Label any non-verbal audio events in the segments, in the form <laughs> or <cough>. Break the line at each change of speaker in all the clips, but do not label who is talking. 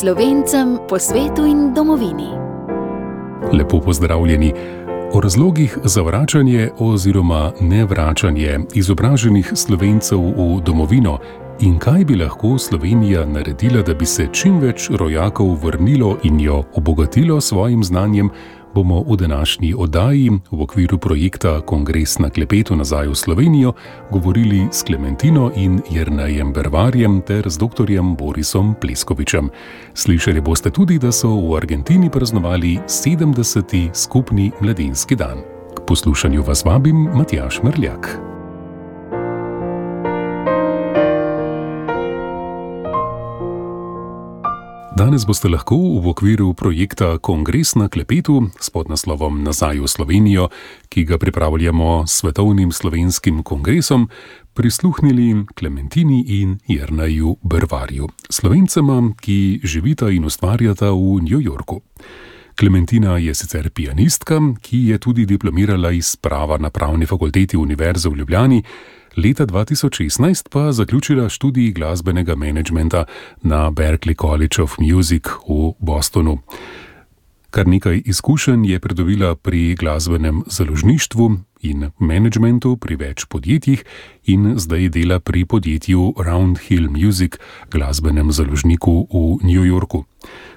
Slovencem po svetu in domovini.
Lepo pozdravljeni. O razlogih za vračanje oziroma nevračanje izobraženih slovencev v domovino in kaj bi lahko Slovenija naredila, da bi se čim več rojakov vrnilo in jo obogatilo s svojim znanjem, bomo v današnji oddaji v okviru projekta Kongres na klepetu nazaj v Slovenijo govorili s Klementino in Jrnajem Bervarjem ter z dr. Borisom Pleskovičem. Slišali boste tudi, da so v Argentini praznovali 70. skupni mladinski dan. K poslušanju vas vabim Matjaš Mrljak. Danes boste lahko v okviru projekta Kongres na klepetu s podnaslovom Nazaj v Slovenijo, ki ga pripravljamo s Svetovnim slovenskim kongresom, prisluhnili Klementini in Jrnaju Brvarju, slovencema, ki živita in ustvarjata v New Yorku. Klementina je sicer pianistka, ki je tudi diplomirala iz prava na pravni fakulteti Univerze v Ljubljani leta 2016 pa zaključila študij glasbenega menedžmenta na Berklee College of Music v Bostonu. Kar nekaj izkušenj je pridobila pri glasbenem založništvu in menedžmentu pri več podjetjih, in zdaj dela pri podjetju Roundhill Music, glasbenem založniku v New Yorku.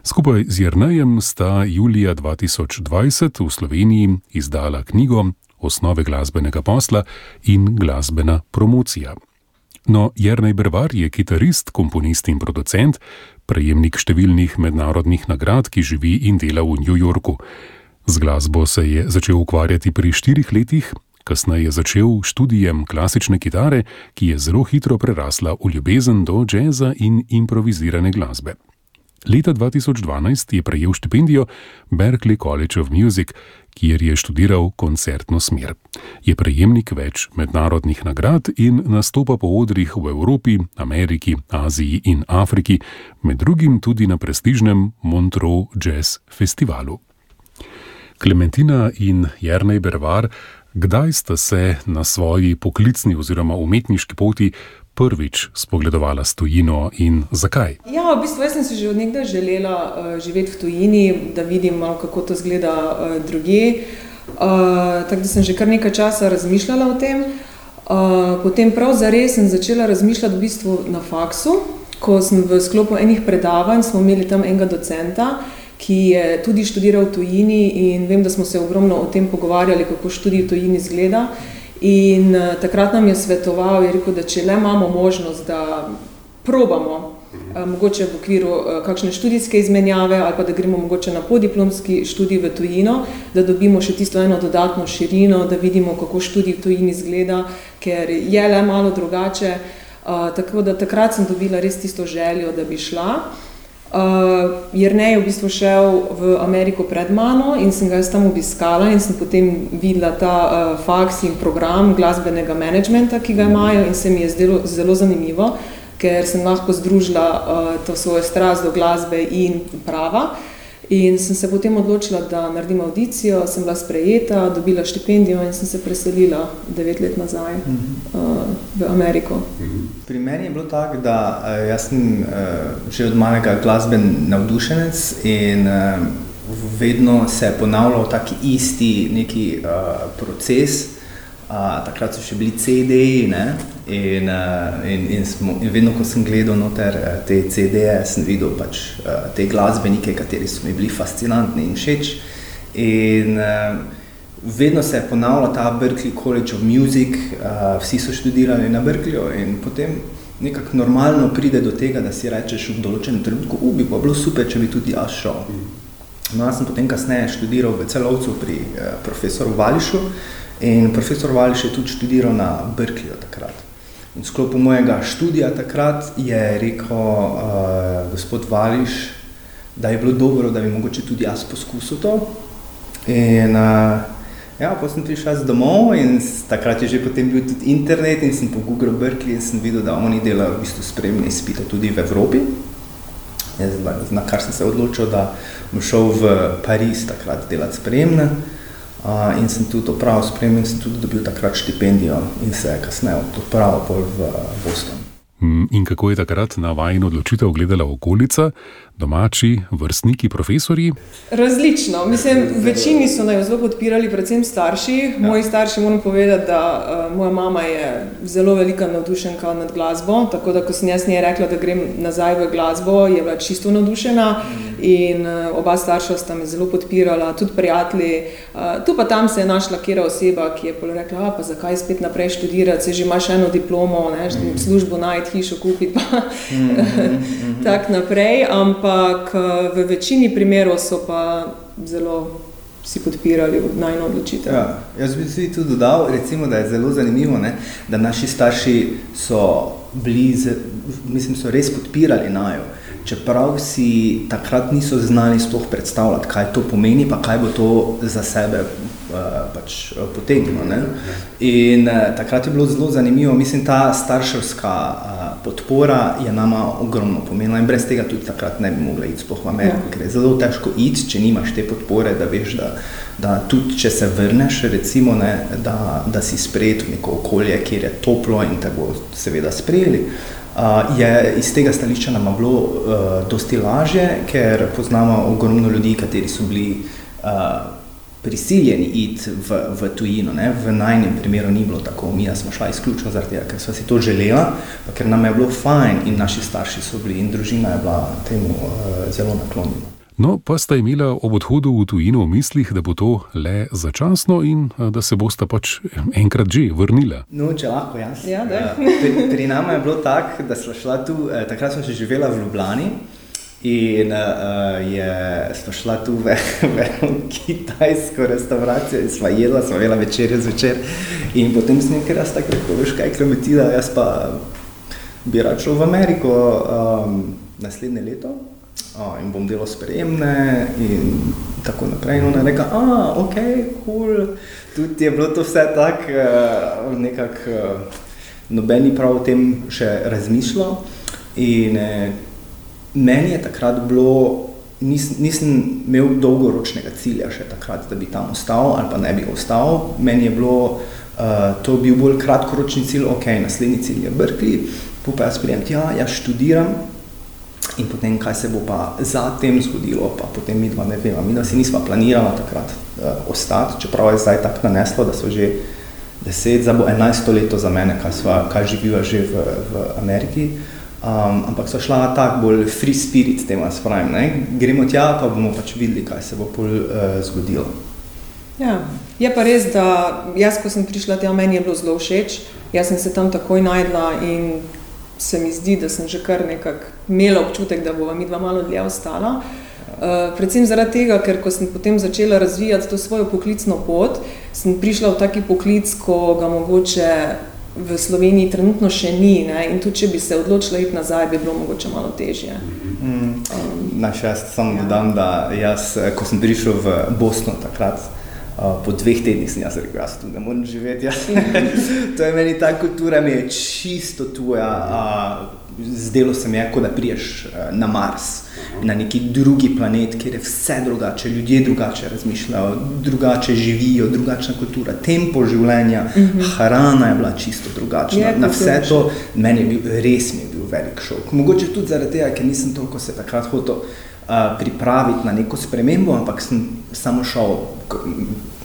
Skupaj z Jrnejem sta julija 2020 v Sloveniji izdala knjigo osnove glasbenega posla in glasbena promocija. No, Jrnej Brvar je kitarist, komponist in producent, prejemnik številnih mednarodnih nagrad, ki živi in dela v New Yorku. Z glasbo se je začel ukvarjati pri štirih letih, kasneje je začel študijem klasične kitare, ki je zelo hitro prerasla v ljubezen do jazza in improvizirane glasbe. Leta 2012 je prejel štipendijo Berklee College of Music, kjer je študiral koncertno smer. Je prejemnik več mednarodnih nagrad in nastopa po odrih v Evropi, Ameriki, Aziji in Afriki, med drugim tudi na prestižnem Montreux Jazz Festivalu. Klementina in Jrnej Bervar, kdaj sta se na svoji poklicni oziroma umetniški poti prvič spogledovala s tujino in zakaj?
Ja, v bistvu sem si že od nekdaj želela uh, živeti v tujini, da vidim, malo, kako to zgleda uh, drugje. Uh, tako da sem že kar nekaj časa razmišljala o tem. Uh, potem prav zares sem začela razmišljati v bistvu na faksu, ko sem v sklopu enih predavanj, smo imeli tam enega docenta, ki je tudi študiral v tujini in vem, da smo se ogromno o tem pogovarjali, kako študij v tujini izgleda. In uh, takrat nam je svetoval, je rekel, da če le imamo možnost, da probamo, uh, mogoče v okviru uh, kakšne študijske izmenjave ali pa da gremo mogoče na podiplomski študij v tujino, da dobimo še tisto eno dodatno širino, da vidimo, kako študij v tujini izgleda, ker je le malo drugače. Uh, tako da takrat sem dobila res tisto željo, da bi šla. Uh, Jrnej je v bistvu šel v Ameriko pred mano in sem ga jaz tam obiskala in sem potem videla ta uh, faks in program glasbenega menedžmenta, ki ga imajo in se mi je zdelo zelo zanimivo, ker sem lahko združila uh, to svojo strast do glasbe in prava. Uh, In sem se potem odločila, da naredim audicijo, sem bila sprejeta, dobila štipendijo in sem se preselila devet let nazaj uh -huh. uh, v Ameriko.
Mhm. Pri meni je bilo tako, da uh, jaz sem uh, že od malega glasben navdušenec in uh, vedno se je ponavljal taki isti neki uh, proces. Uh, takrat so še bili CD-ji in, uh, in, in, in vedno, ko sem gledal noter uh, te CD-je, sem videl pač, uh, te glasbenike, kateri so mi bili fascinantni in všeč. In uh, vedno se je ponavljal ta Berkeley College of Music, uh, vsi so študirali na Berkeleyju in potem nekako normalno pride do tega, da si rečeš v določenem trenutku, u bi pa bilo super, če bi tudi jaz šel. No, jaz sem potem kasneje študiral v celovcu pri uh, profesoru Vališu, In profesor Vališ je tudi študiral na Berkeleyju takrat. In v sklopu mojega študija takrat je rekel uh, gospod Vališ, da je bilo dobro, da bi mogoče tudi jaz poskusil to. In uh, ja, potem sem prišel domov in takrat je že potem bil tudi internet in sem po Google Berkeley in sem videl, da oni delajo v bistvu spremne izpite tudi v Evropi. Jaz, na kar sem se odločil, da bom šel v Pariz takrat delati spremne. Uh, in sem tudi opravil spremljanje, in sem tudi dobil takrat štipendijo, in se je kasneje odpravil v Boston.
Mm, in kako je takrat na vajno odločitev gledala okolica, Domači, vrstniki, profesori?
Različno. Mislim, večini so naj zelo podpirali, predvsem starši. Moji starši, moram povedati, da uh, moja mama je zelo velika navdušenka nad glasbo. Tako da, ko sem jaz njej rekla, da grem nazaj v glasbo, je bila čisto navdušena. In uh, oba starša sta me zelo podpirala, tudi prijatelji. Uh, tu pa tam se je našla kera oseba, ki je rekla: pa zakaj spet naprej študirati, se že imaš eno diplomo, ne, službo najti, hišo kupiti. <laughs> Tako naprej. Ampak v večini primerov so pa zelo si podpirali najno odločitev.
Ja, jaz bi si tudi dodal, recimo, da je zelo zanimivo, ne, da naši starši so bili, mislim, so res podpirali najo. Čeprav si takrat niso znali sploh predstavljati, kaj to pomeni, pa kaj bo to za sebe pač, potegnilo. Ne? In uh, takrat je bilo zelo zanimivo, mislim, ta starševska podpora je nama ogromno pomenila in brez tega tudi takrat ne bi mogla iti sploh v Ameriko, ja. ker je zelo težko iti, če nimaš te podpore, da veš, da, da tudi če se vrneš, recimo, ne, da, da si sprejet v neko okolje, kjer je toplo in te bo seveda sprejeli. Uh, je iz tega stališča nam bilo uh, dosti lažje, ker poznamo ogromno ljudi, kateri so bili uh, prisiljeni iti v, v tujino. Ne? V najnem primeru ni bilo tako, mi smo šli izključno zaradi tega, ker smo si to želeli, ker nam je bilo fajn in naši starši so bili in družina je bila temu uh, zelo naklonjena.
No, pa sta imela ob odhodu v tujino v mislih, da bo to le začasno in eh, da se bosta pač enkrat že vrnila.
No, če lahko jaz.
Ja,
pri, pri nama je bilo tako, da smo šla tu, eh, takrat smo še živela v Ljubljani. In uh, je šla tu v, <laughs> v kitajsko restauracijo in sva jedla, sva jedla večer zvečer. In potem sem nekaj raz tako rekel, veš kaj, klemetila, jaz pa bi rad šel v Ameriko um, naslednje leto oh, in bom delal sprejemne in tako naprej. In ona je rekla, a, ok, cool. Tudi je bilo to vse tako, uh, nekako uh, nobeni prav o tem še razmišljal. In, uh, meni je takrat bilo, nis, nisem imel dolgoročnega cilja še takrat, da bi tam ostal ali pa ne bi ostal. Meni je bilo uh, to bil bolj kratkoročni cilj, ok, naslednji cilj je Berkeley, pa jaz prijem tja, jaz študiram. In potem, kaj se bo pa zatem zgodilo, pa potem mi dva ne vemo. Mi dva si nismo planirali takrat uh, ostati, čeprav je zdaj tako naneslo, da so že deset, zdaj bo enajsto leto za mene, kaj, sva, kaj živiva že v, v Ameriki. Um, ampak so šla tako bolj free spirit, temu spravim. Gremo tja, pa bomo pač videli, kaj se bo pol uh, zgodilo.
Ja. Je pa res, da jaz, ko sem prišla tja, meni je bilo zelo všeč. Jaz sem se tam takoj najdla in se mi zdi, da sem že kar nekako imela občutek, da bova mi dva malo dlje ostala. Uh, predvsem zaradi tega, ker ko sem potem začela razvijati to svojo poklicno pot, sem prišla v taki poklic, ko ga mogoče v Sloveniji trenutno še ni. Ne? In tudi, če bi se odločila iti nazaj, bi bilo mogoče malo težje.
Mm. Um, Naš jaz samo ja. dodam, da jaz, eh, ko sem prišel v Bosno takrat. Uh, po dveh tednih sem jaz rekel, da tu ne morem živeti. Ja. <laughs> to je meni ta kultura, mi je čisto tuja. Uh, zdelo se mi je, kot da priješ uh, na Mars, na neki drugi planet, kjer je vse drugače, ljudje drugače razmišljajo, drugače živijo, drugačna kultura, tempo življenja, uh mhm. -huh. hrana je bila čisto drugačna. Je, na vse to meni je bil res mi je bil velik šok. Mogoče tudi zaradi tega, ker nisem toliko se takrat hotel uh, pripraviti na neko spremembo, ampak sem samo šel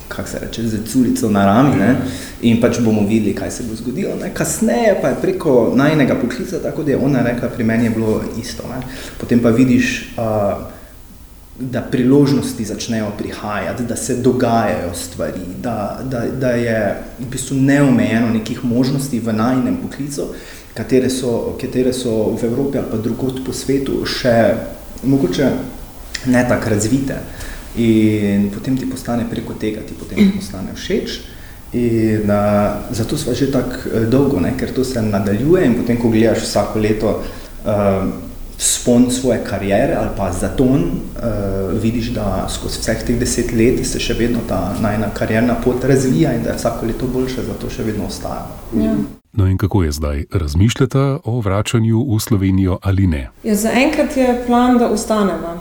kako se reče, z culico na rami ne? in pač bomo videli, kaj se bo zgodilo. Ne? Kasneje pa je preko najnega poklica, tako da je ona rekla, pri meni je bilo isto. Ne? Potem pa vidiš, uh, da priložnosti začnejo prihajati, da se dogajajo stvari, da, da, da je v bistvu neomejeno nekih možnosti v najnem poklicu, katere so, katere so v Evropi ali pa drugot po svetu še mogoče ne tako razvite. In potem ti postane preko tega, ti potem postane všeč. In uh, zato smo že tako uh, dolgo, ne? ker to se nadaljuje. In potem, ko gledaš vsako leto uh, spon svoje kariere ali pa zaton, uh, vidiš, da skozi vseh teh deset let se še vedno ta najna karierna pot razvija in da je vsako leto boljše, zato še vedno ostaja.
Ja.
No in kako je zdaj? Razmišljate o vračanju v Slovenijo ali ne?
Ja, Zaenkrat je plan, da ostanemo.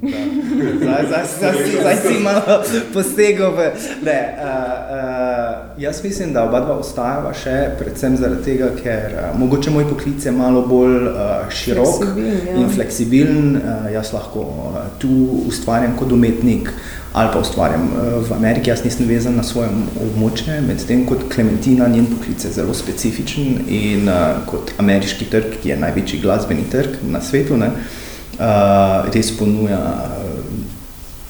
Zdaj, zdaj, zdaj, si- zdaj si malo posegel v. Ne, uh, uh, jaz mislim, da oba dva ostajava še, predvsem zaradi tega, ker uh, mogoče moj poklic je malo bolj uh, širok
Fleksibilen, ja.
in fleksibilen. Uh, jaz lahko uh, tu ustvarjam kot umetnik ali pa ustvarjam uh, v Ameriki. Jaz nisem vezan na svoje območje, medtem kot Klementina, njen poklic je zelo specifičen in uh, kot ameriški trg, ki je največji glasbeni trg na svetu. Ne, uh, res ponuja uh,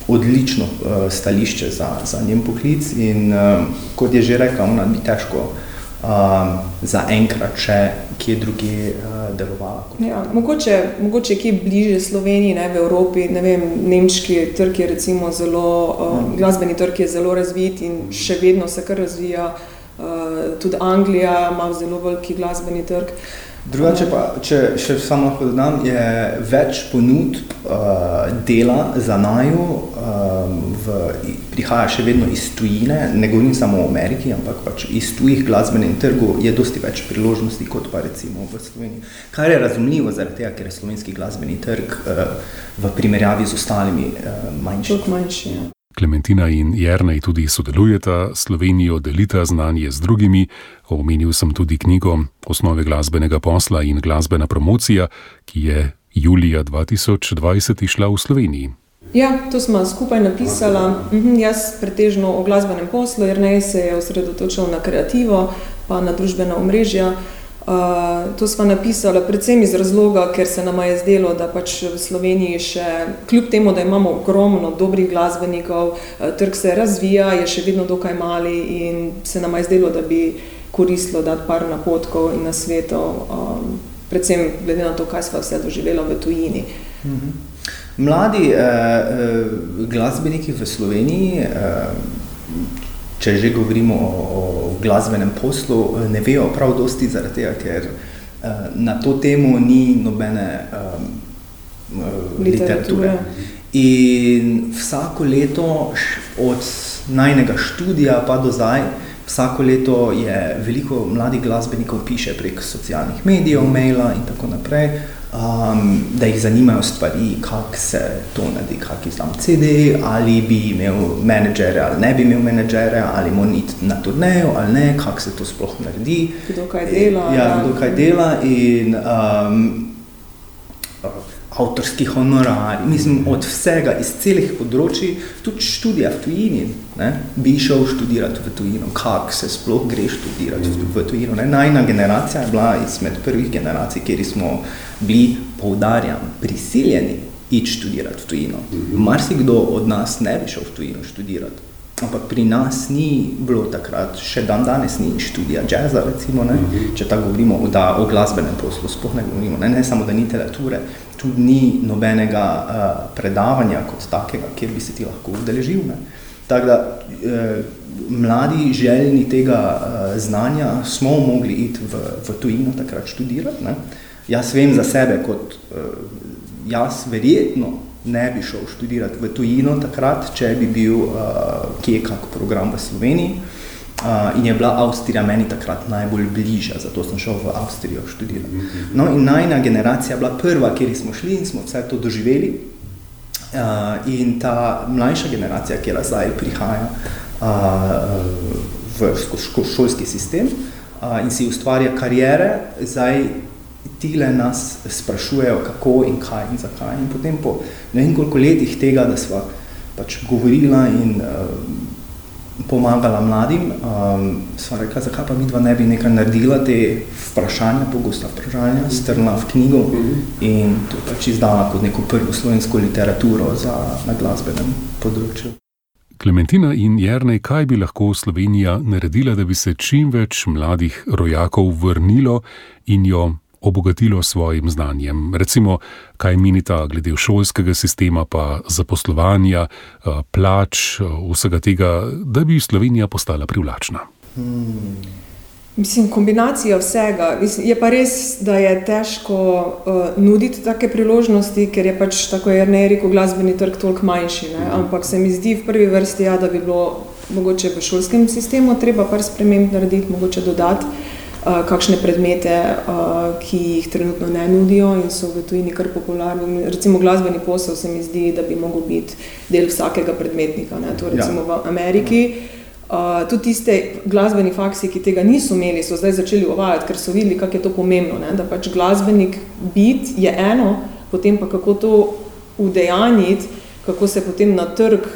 odlično uh, stališče za, za njen poklic. In uh, kot je že rekel, ona bi težko uh, zaenkrat še kje drugje uh, delovala.
Ja, mogoče, mogoče kje bliže Sloveniji, ne, v Evropi, ne vem, nemški trg je recimo zelo, uh, glasbeni trg je zelo razvit in še vedno se kar razvija. Uh, tudi Anglija ima zelo veliki glasbeni trg.
Drugače pa, če še samo lahko dodam, je več ponudb uh, dela za naju, um, v, prihaja še vedno iz tujine, ne govorim samo o Ameriki, ampak pač iz tujih glasbenih trgov je dosti več priložnosti kot pa recimo v Sloveniji. Kar je razumljivo zaradi tega, ker je slovenski glasbeni trg uh, v primerjavi z ostalimi uh, manjši.
Toliko manjši. Ja.
Klementina in Jernej tudi sodelujeta, Slovenijo delita znanje z drugimi. Omenil sem tudi knjigo Osnove glasbenega posla in glasbena promocija, ki je julija 2020 išla v Sloveniji.
Ja, to smo skupaj napisala. Mhm, jaz pretežno o glasbenem poslu, jer ne se je osredotočil na kreativo, pa na družbena omrežja. Uh, to smo napisali predvsem iz razloga, ker se nam je zdelo, da pač v Sloveniji še, kljub temu, da imamo ogromno dobrih glasbenikov, trg se razvija, je še vedno dokaj mali in se nam je zdelo, da bi koristilo dati par napotkov in nasvetov, um, predvsem glede na to, kaj smo vse doživeli v tujini.
Mladi eh, eh, glasbeniki v Sloveniji, eh, če že govorimo o, o glasbenem poslu, ne vejo prav dosti zaradi tega, ker eh, na to temo ni nobene eh, literature.
Literature.
In vsako leto, od najnega študija pa do zdaj, vsako leto je veliko mladih glasbenikov piše prek socialnih medijev, maila in tako naprej, um, da jih zanimajo stvari, kako se to naredi, kako izdam CD, ali bi imel menedžere ali ne bi imel menedžere, ali moram iti na turnejo ali ne, kako se to sploh naredi.
Kdo kaj dela,
Ja,
ja.
kdo kaj dela in um, avtorski honorari, mislim, od vsega, iz celih področji, tudi študija v tujini. Ne? Bi šel študirati v tujino, kako se sploh gre študirati v tujino. Ne? Najna generacija je bila izmed prvih generacij, kjer smo bili, poudarjam, prisiljeni iti študirati v tujino. Marsikdo od nas ne bi šel v tujino študirati. Ampak pri nas ni bilo takrat, še dan danes ni študija jazza, recimo, ne, če tako govorimo, da o glasbenem poslu sploh ne govorimo. Ne, ne samo, da ni literature, tudi ni nobenega uh, predavanja kot takega, kjer bi se ti lahko udeležil. Ne. Tako da eh, mladi željni tega eh, znanja smo mogli iti v, v tujino takrat študirati. Ne. Jaz vem za sebe, kot eh, jaz verjetno ne bi šel študirati v tujino takrat, če bi bil uh, kje kak program v Sloveniji. Uh, in je bila Avstrija meni takrat najbolj bližja, zato sem šel v Avstrijo študirati. No, in najna generacija je bila prva, kjer smo šli in smo vse to doživeli. Uh, in ta mlajša generacija, ki zdaj prihaja uh, v šolski sistem uh, in si ustvarja karijere, zdaj tile nas sprašujejo, kako in kaj in zakaj. In potem po ne vem koliko letih tega, da sva pač govorila in uh, pomagala mladim, um, sva rekla, zakaj pa mi dva ne bi nekaj naredila, te vprašanja, pogosta vprašanja, strla v knjigo in to pač izdala kot neko prvo slovensko literaturo za, na glasbenem področju.
Klementina in Jernej, kaj bi lahko Slovenija naredila, da bi se čim več mladih rojakov vrnilo in jo obogatilo s svojim znanjem? Recimo, kaj menita glede šolskega sistema, pa zaposlovanja, eh, plač, eh, vsega tega, da bi Slovenija postala privlačna.
Mislim, kombinacija vsega. Mislim, je pa res, da je težko uh, nuditi take priložnosti, ker je pač, tako je ne rekel, glasbeni trg toliko manjši. Ne? Ampak se mi zdi v prvi vrsti, ja, da bi bilo mogoče v šolskem sistemu treba par sprememb narediti, mogoče dodati. Uh, kakšne predmete, uh, ki jih trenutno ne nudijo in so v tujini kar popularni. Recimo glasbeni posel se mi zdi, da bi lahko bil del vsakega predmetnika. Ne? To recimo ja. v Ameriki. Uh, tudi tiste glasbeni faksi, ki tega niso imeli, so zdaj začeli uvajati, ker so videli, kako je to pomembno. Ne? Da pač glasbenik biti je eno, potem pa kako to udejaniti, kako se potem na trg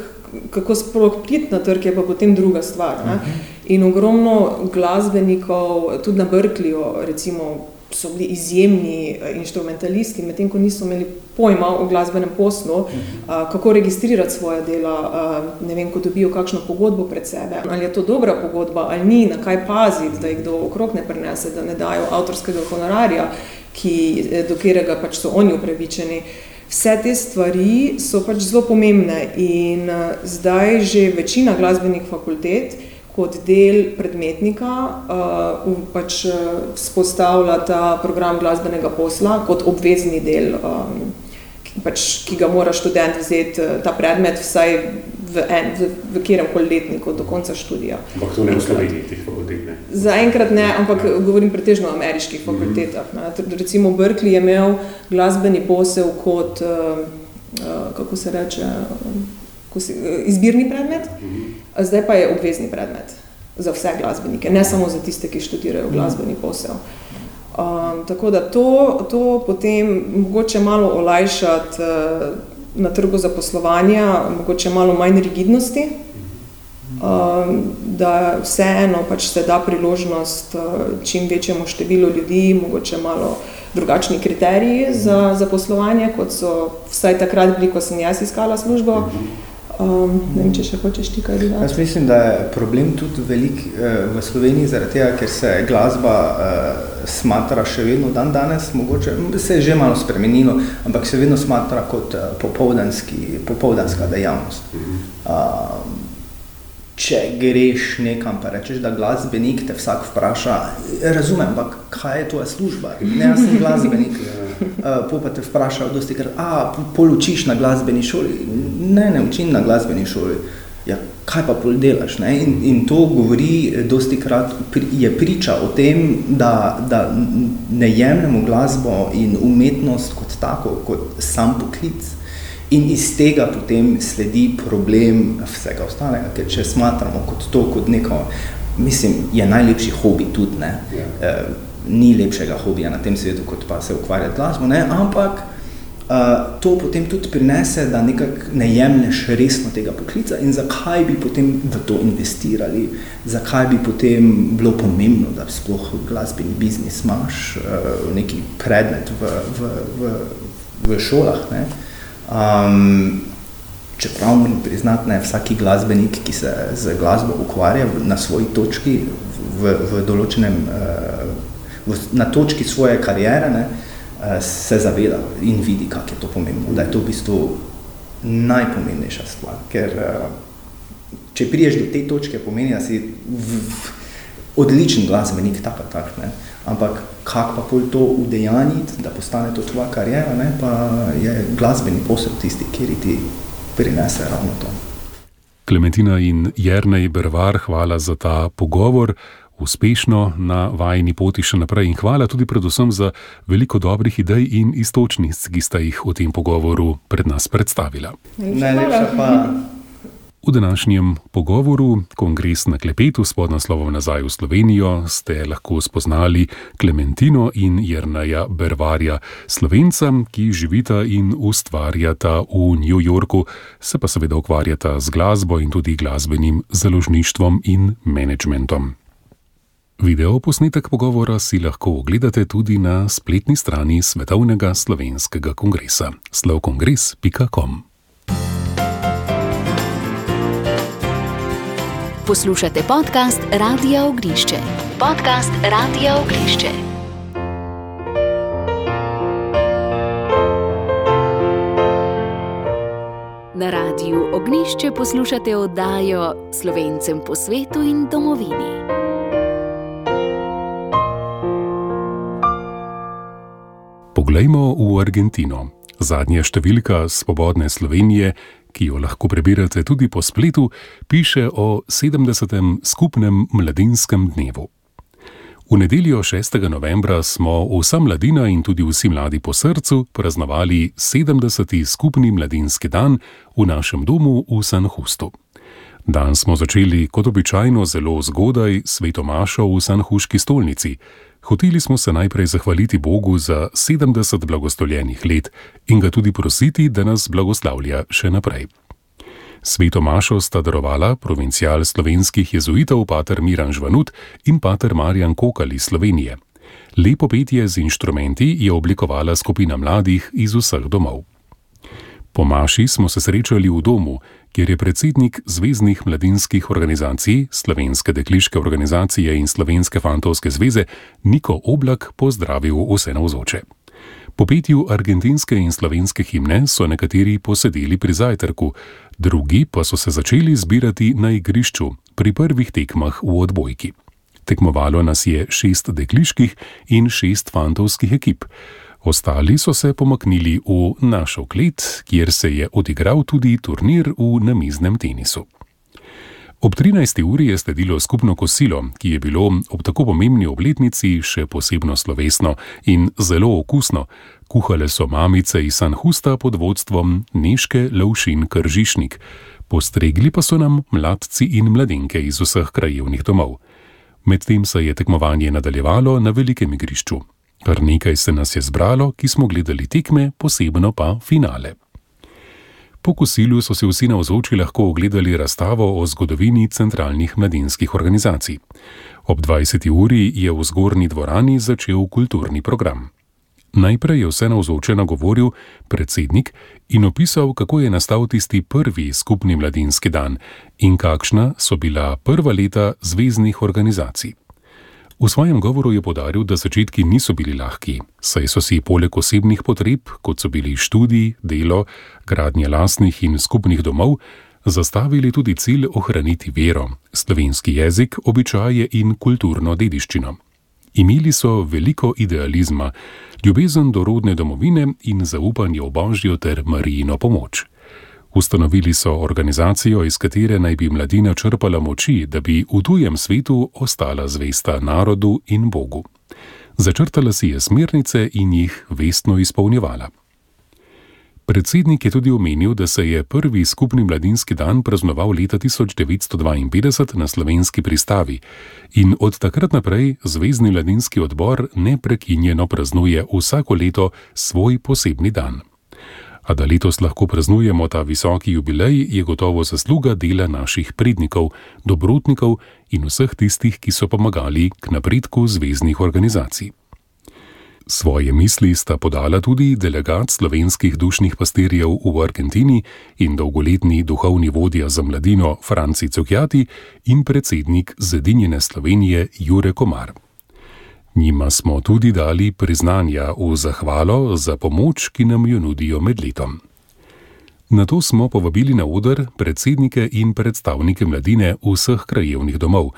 kako sploh priti na trg, je pa potem druga stvar. Ne? Mhm. In ogromno glasbenikov, tudi na Brkliju, recimo, so bili izjemni eh, instrumentalisti, medtem ko niso imeli pojma o glasbenem poslu, uh, kako registrirati svoje dela, uh, ne vem, ko dobijo kakšno pogodbo pred sebe. Ali je to dobra pogodba, ali ni, na kaj paziti, da jih kdo okrog ne prenese, da ne dajo avtorskega honorarja, ki, do katerega pač so oni upravičeni. Vse te stvari so pač zelo pomembne in zdaj že večina glasbenih fakultet kot del predmetnika uh, pač spostavlja ta program glasbenega posla kot obvezni del, um, ki, pač, ki ga mora študent vzeti ta predmet vsaj v, en, v, v katerem koli letniku do konca študija.
Ampak to ne v Sloveniji, teh fakultet ne?
Zaenkrat ne, ampak ja. govorim pretežno o ameriških mhm. fakultetah. Mm -hmm. Recimo Berkeley je imel glasbeni posel kot, uh, uh, kako se reče, uh, izbirni predmet, -hmm. zdaj pa je obvezni predmet za vse glasbenike, ne samo za tiste, ki študirajo glasbeni posel. Um, tako da to, to potem mogoče malo olajšati uh, na trgu zaposlovanja mogoče malo manj rigidnosti, um, da vseeno pač se da priložnost uh, čim večjemu številu ljudi, mogoče malo drugačni kriteriji za zaposlovanje, kot so vsaj takrat bili, ko sem jaz iskala službo. Um, ne vem, če še hočeš ti kaj dodati.
Jaz mislim, da je problem tudi velik eh, v Sloveniji, zaradi tega, ker se glasba eh, smatra še vedno dan danes, mogoče se je že malo spremenilo, ampak se vedno smatra kot eh, popoldanska dejavnost. Um, če greš nekam, pa rečeš, da glasbenik te vsak vpraša, razumem, ampak kaj je tvoja služba? Ne, jaz sem <laughs> glasbenik. Uh, pa te vprašajo, da polučiš na glasbeni šoli. Ne, ne učim na glasbeni šoli. Ja, kaj pa pol delaš? In, in to govori, dosti krat je priča o tem, da, da ne jemljemo glasbo in umetnost kot tako, kot sam poklic. In iz tega potem sledi problem vsega ostalega, ker če smatramo kot to, kot neko, mislim, je najlepši hobi tudi, ne. Ja. Uh, ni lepšega hobija na tem svetu, kot pa se ukvarjati glasbo, ne? ampak uh, to potem tudi prinese, da nekako ne jemlješ resno tega poklica in zakaj bi potem v to investirali, zakaj bi potem bilo pomembno, da sploh glasbeni biznis imaš, uh, neki predmet v, v, v, v šolah. Ne? Um, čeprav moram priznati, da vsaki glasbenik, ki se z glasbo ukvarja na svoji točki, v, v določenem uh, na točki svoje kariere ne, eh, se zaveda in vidi, kako je to pomembno. Da je to v bistvu najpomembnejša stvar. Ker eh, če priješ do te točke, pomeni, da si v, v, odličen glasbenik, tako tak, ne. Ampak kako pa pol to udejaniti, da postane to tvoja karijera, ne, pa je glasbeni posel tisti, kjer ti prinese ravno to.
Klementina in Jrnej Brvar, hvala za ta pogovor uspešno na vajni poti še naprej in hvala tudi predvsem za veliko dobrih idej in istočnic, ki sta jih v tem pogovoru pred nas predstavila.
Najlepša hvala.
V današnjem pogovoru, kongres na klepetu s podnaslovom Nazaj v Slovenijo, ste lahko spoznali Klementino in Jrnaja Bervarja, slovenca, ki živita in ustvarjata v New Yorku, se pa seveda ukvarjata z glasbo in tudi glasbenim založništvom in menedžmentom. Video posnetek pogovora si lahko ogledate tudi na spletni strani Svetovnega slovenskega kongresa slovkongres.com.
Poslušate podcast Radia Ognišče. Podcast Radia Ognišče. Na radiju Ognišče poslušate oddajo Slovencem po svetu in domovini.
Poglejmo v Argentino. Zadnja številka Svobodne Slovenije, ki jo lahko prebirate tudi po spletu, piše o 70. skupnem mladinskem dnevu. V nedeljo 6. novembra smo vsa mladina in tudi vsi mladi po srcu praznovali 70. skupni mladinski dan v našem domu v Sanhustu. Dan smo začeli kot običajno zelo zgodaj sveto mašo v Sanhuški stolnici. Hoteli smo se najprej zahvaliti Bogu za 70 blagostoljenih let in ga tudi prositi, da nas blagoslavlja še naprej. Sveto mašo sta darovala provincial slovenskih jezuitov pater Miran Žvanut in pater Marjan Kokal iz Slovenije. Lepo petje z inštrumenti je oblikovala skupina mladih iz vseh domov. Po maši smo se srečali v domu, kjer je predsednik Zvezdnih mladinskih organizacij, Slovenske dekliške organizacije in Slovenske fantovske zveze Niko Oblak pozdravil vse navzoče. Po petju argentinske in slovenske himne so nekateri posedeli pri zajtrku, drugi pa so se začeli zbirati na igrišču pri prvih tekmah v odbojki. Tekmovalo nas je šest dekliških in šest fantovskih ekip. Ostali so se pomaknili v našo klet, kjer se je odigral tudi turnir v namiznem tenisu. Ob 13. uri je sledilo skupno kosilo, ki je bilo ob tako pomembni obletnici še posebno slovesno in zelo okusno. Kuhale so mamice iz Sanhusta pod vodstvom Neške Lovšin Kržišnik, postregli pa so nam mladci in mladenke iz vseh krajevnih domov. Medtem se je tekmovanje nadaljevalo na velikem igrišču. Kar nekaj se nas je zbralo, ki smo gledali tekme, posebno pa finale. Po kosilu so si vsi navzoči lahko ogledali razstavo o zgodovini centralnih mladinskih organizacij. Ob 20. uri je v zgornji dvorani začel kulturni program. Najprej je vse navzoče nagovoril predsednik in opisal, kako je nastal tisti prvi skupni mladinski dan in kakšna so bila prva leta zvezdnih organizacij. V svojem govoru je podaril, da začetki niso bili lahki, saj so si poleg osebnih potreb, kot so bili študij, delo, gradnje lastnih in skupnih domov, zastavili tudi cilj ohraniti vero, slovenski jezik, običaje in kulturno dediščino. Imeli so veliko idealizma, ljubezen do rodne domovine in zaupanje v božjo ter marijino pomoč. Ustanovili so organizacijo, iz katere naj bi mladina črpala moči, da bi v tujem svetu ostala zvesta narodu in Bogu. Začrtala si je smernice in jih vestno izpolnjevala. Predsednik je tudi omenil, da se je prvi skupni mladinski dan praznoval leta 1952 na slovenski pristavi in od takrat naprej Zvezdni mladinski odbor neprekinjeno praznuje vsako leto svoj posebni dan. A da letos lahko praznujemo ta visoki jubilej, je gotovo zasluga dela naših prednikov, dobrotnikov in vseh tistih, ki so pomagali k napredku zvezdnih organizacij. Svoje misli sta podala tudi delegat slovenskih dušnih pastirjev v Argentini in dolgoletni duhovni vodja za mladino Franci Cukjati in predsednik Zedinjene Slovenije Jure Komar. Njima smo tudi dali priznanja v zahvalo za pomoč, ki nam jo nudijo med letom. Na to smo povabili na oder predsednike in predstavnike mladine vseh krajevnih domov.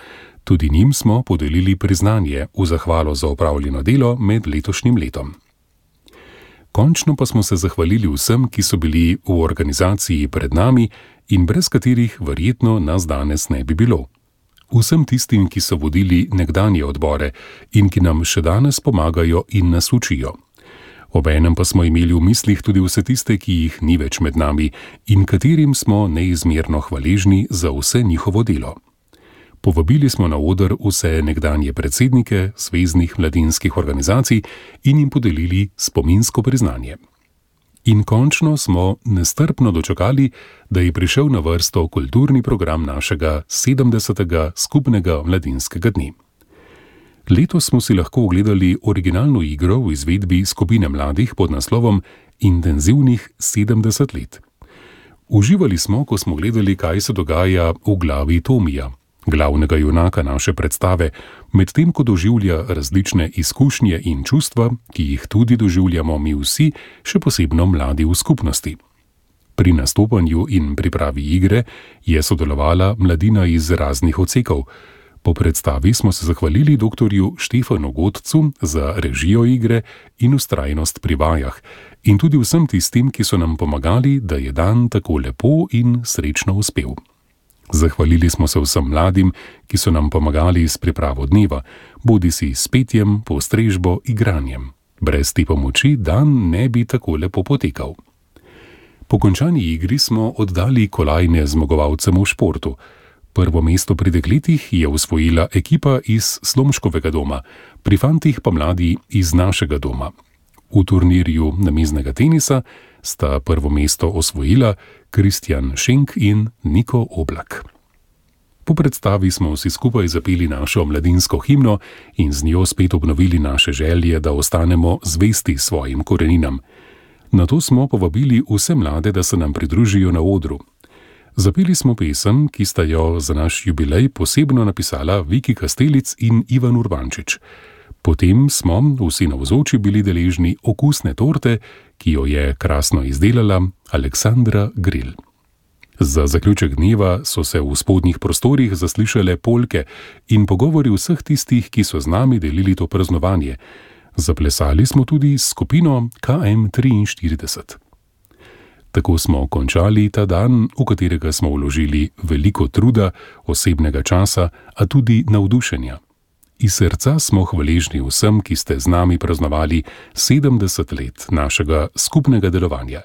Tudi njim smo podelili priznanje v zahvalo za opravljeno delo med letošnjim letom. Končno pa smo se zahvalili vsem, ki so bili v organizaciji pred nami in brez katerih verjetno nas danes ne bi bilo vsem tistim, ki so vodili nekdanje odbore in ki nam še danes pomagajo in nas učijo. Obenem pa smo imeli v mislih tudi vse tiste, ki jih ni več med nami in katerim smo neizmerno hvaležni za vse njihovo delo. Povabili smo na oder vse nekdanje predsednike zvezdnih mladinskih organizacij in jim podelili spominsko priznanje. In končno smo nestrpno dočakali, da je prišel na vrsto kulturni program našega 70. skupnega mladinskega dne. Letos smo si lahko ogledali originalno igro v izvedbi skupine mladih pod naslovom Intenzivnih 70 let. Uživali smo, ko smo gledali, kaj se dogaja v glavi Tomija, glavnega junaka naše predstave, medtem ko doživlja različne izkušnje in čustva, ki jih tudi doživljamo mi vsi, še posebno mladi v skupnosti. Pri nastopanju in pripravi igre je sodelovala mladina iz raznih odsekov. Po predstavi smo se zahvalili dr. Štefanu Godcu za režijo igre in ustrajnost pri vajah, in tudi vsem tistim, ki so nam pomagali, da je dan tako lepo in srečno uspel. Zahvalili smo se vsem mladim, ki so nam pomagali s pripravo dneva, bodi si s petjem, postrežbo, igranjem. Brez te pomoči dan ne bi tako lepo potekal. Po končani igri smo oddali kolajne zmagovalcem v športu. Prvo mesto pri dekletih je usvojila ekipa iz Slomškovega doma, pri fantih pa mladi iz našega doma. V turnirju namiznega tenisa sta prvo mesto osvojila Kristjan Šenk in Niko Oblak. Po predstavi smo vsi skupaj zapeli našo mladinsko himno in z njo spet obnovili naše želje, da ostanemo zvesti svojim koreninam. Na to smo povabili vse mlade, da se nam pridružijo na odru. Zapeli smo pesem, ki sta jo za naš jubilej posebno napisala Viki Kastelic in Ivan Urbančič. Potem smo vsi navzoči bili deležni okusne torte, ki jo je krasno izdelala Aleksandra Grill. Za zaključek dneva so se v spodnjih prostorih zaslišale polke in pogovori vseh tistih, ki so z nami delili to praznovanje. Zaplesali smo tudi skupino KM43. Tako smo končali ta dan, v katerega smo vložili veliko truda, osebnega časa, a tudi navdušenja. Iz srca smo hvaležni vsem, ki ste z nami praznovali 70 let našega skupnega delovanja.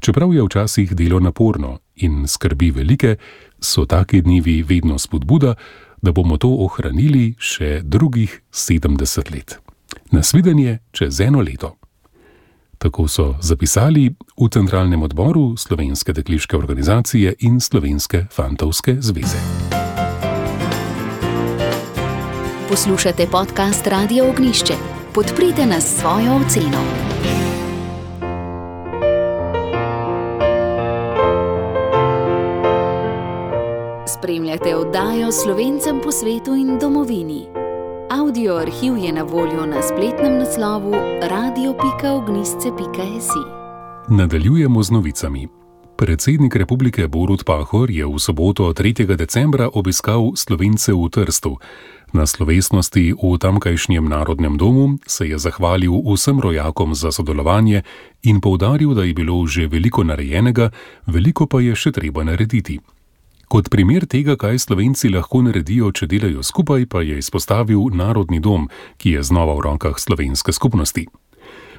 Čeprav je včasih delo naporno in skrbi velike, so taki dnevi vedno spodbuda, da bomo to ohranili še drugih 70 let. Nasvidenje čez eno leto. Tako so zapisali v Centralnem odboru Slovenske dekliške organizacije in Slovenske fantovske zveze.
Poslušate podcast Radio Ognišče. Podprite nas s svojo oceno. Spremljate oddajo Slovencem po svetu in domovini. Audio arhiv je na voljo na spletnem naslovu radio.ognisce.si.
Nadaljujemo z novicami. Predsednik republike Borut Pahor je v soboto 3. decembra obiskal Slovence v Trstu. Na slovesnosti v tamkajšnjem narodnem domu se je zahvalil vsem rojakom za sodelovanje in povdaril, da je bilo že veliko narejenega, veliko pa je še treba narediti. Kot primer tega, kaj Slovenci lahko naredijo, če delajo skupaj, pa je izpostavil Narodni dom, ki je znova v rokah slovenske skupnosti.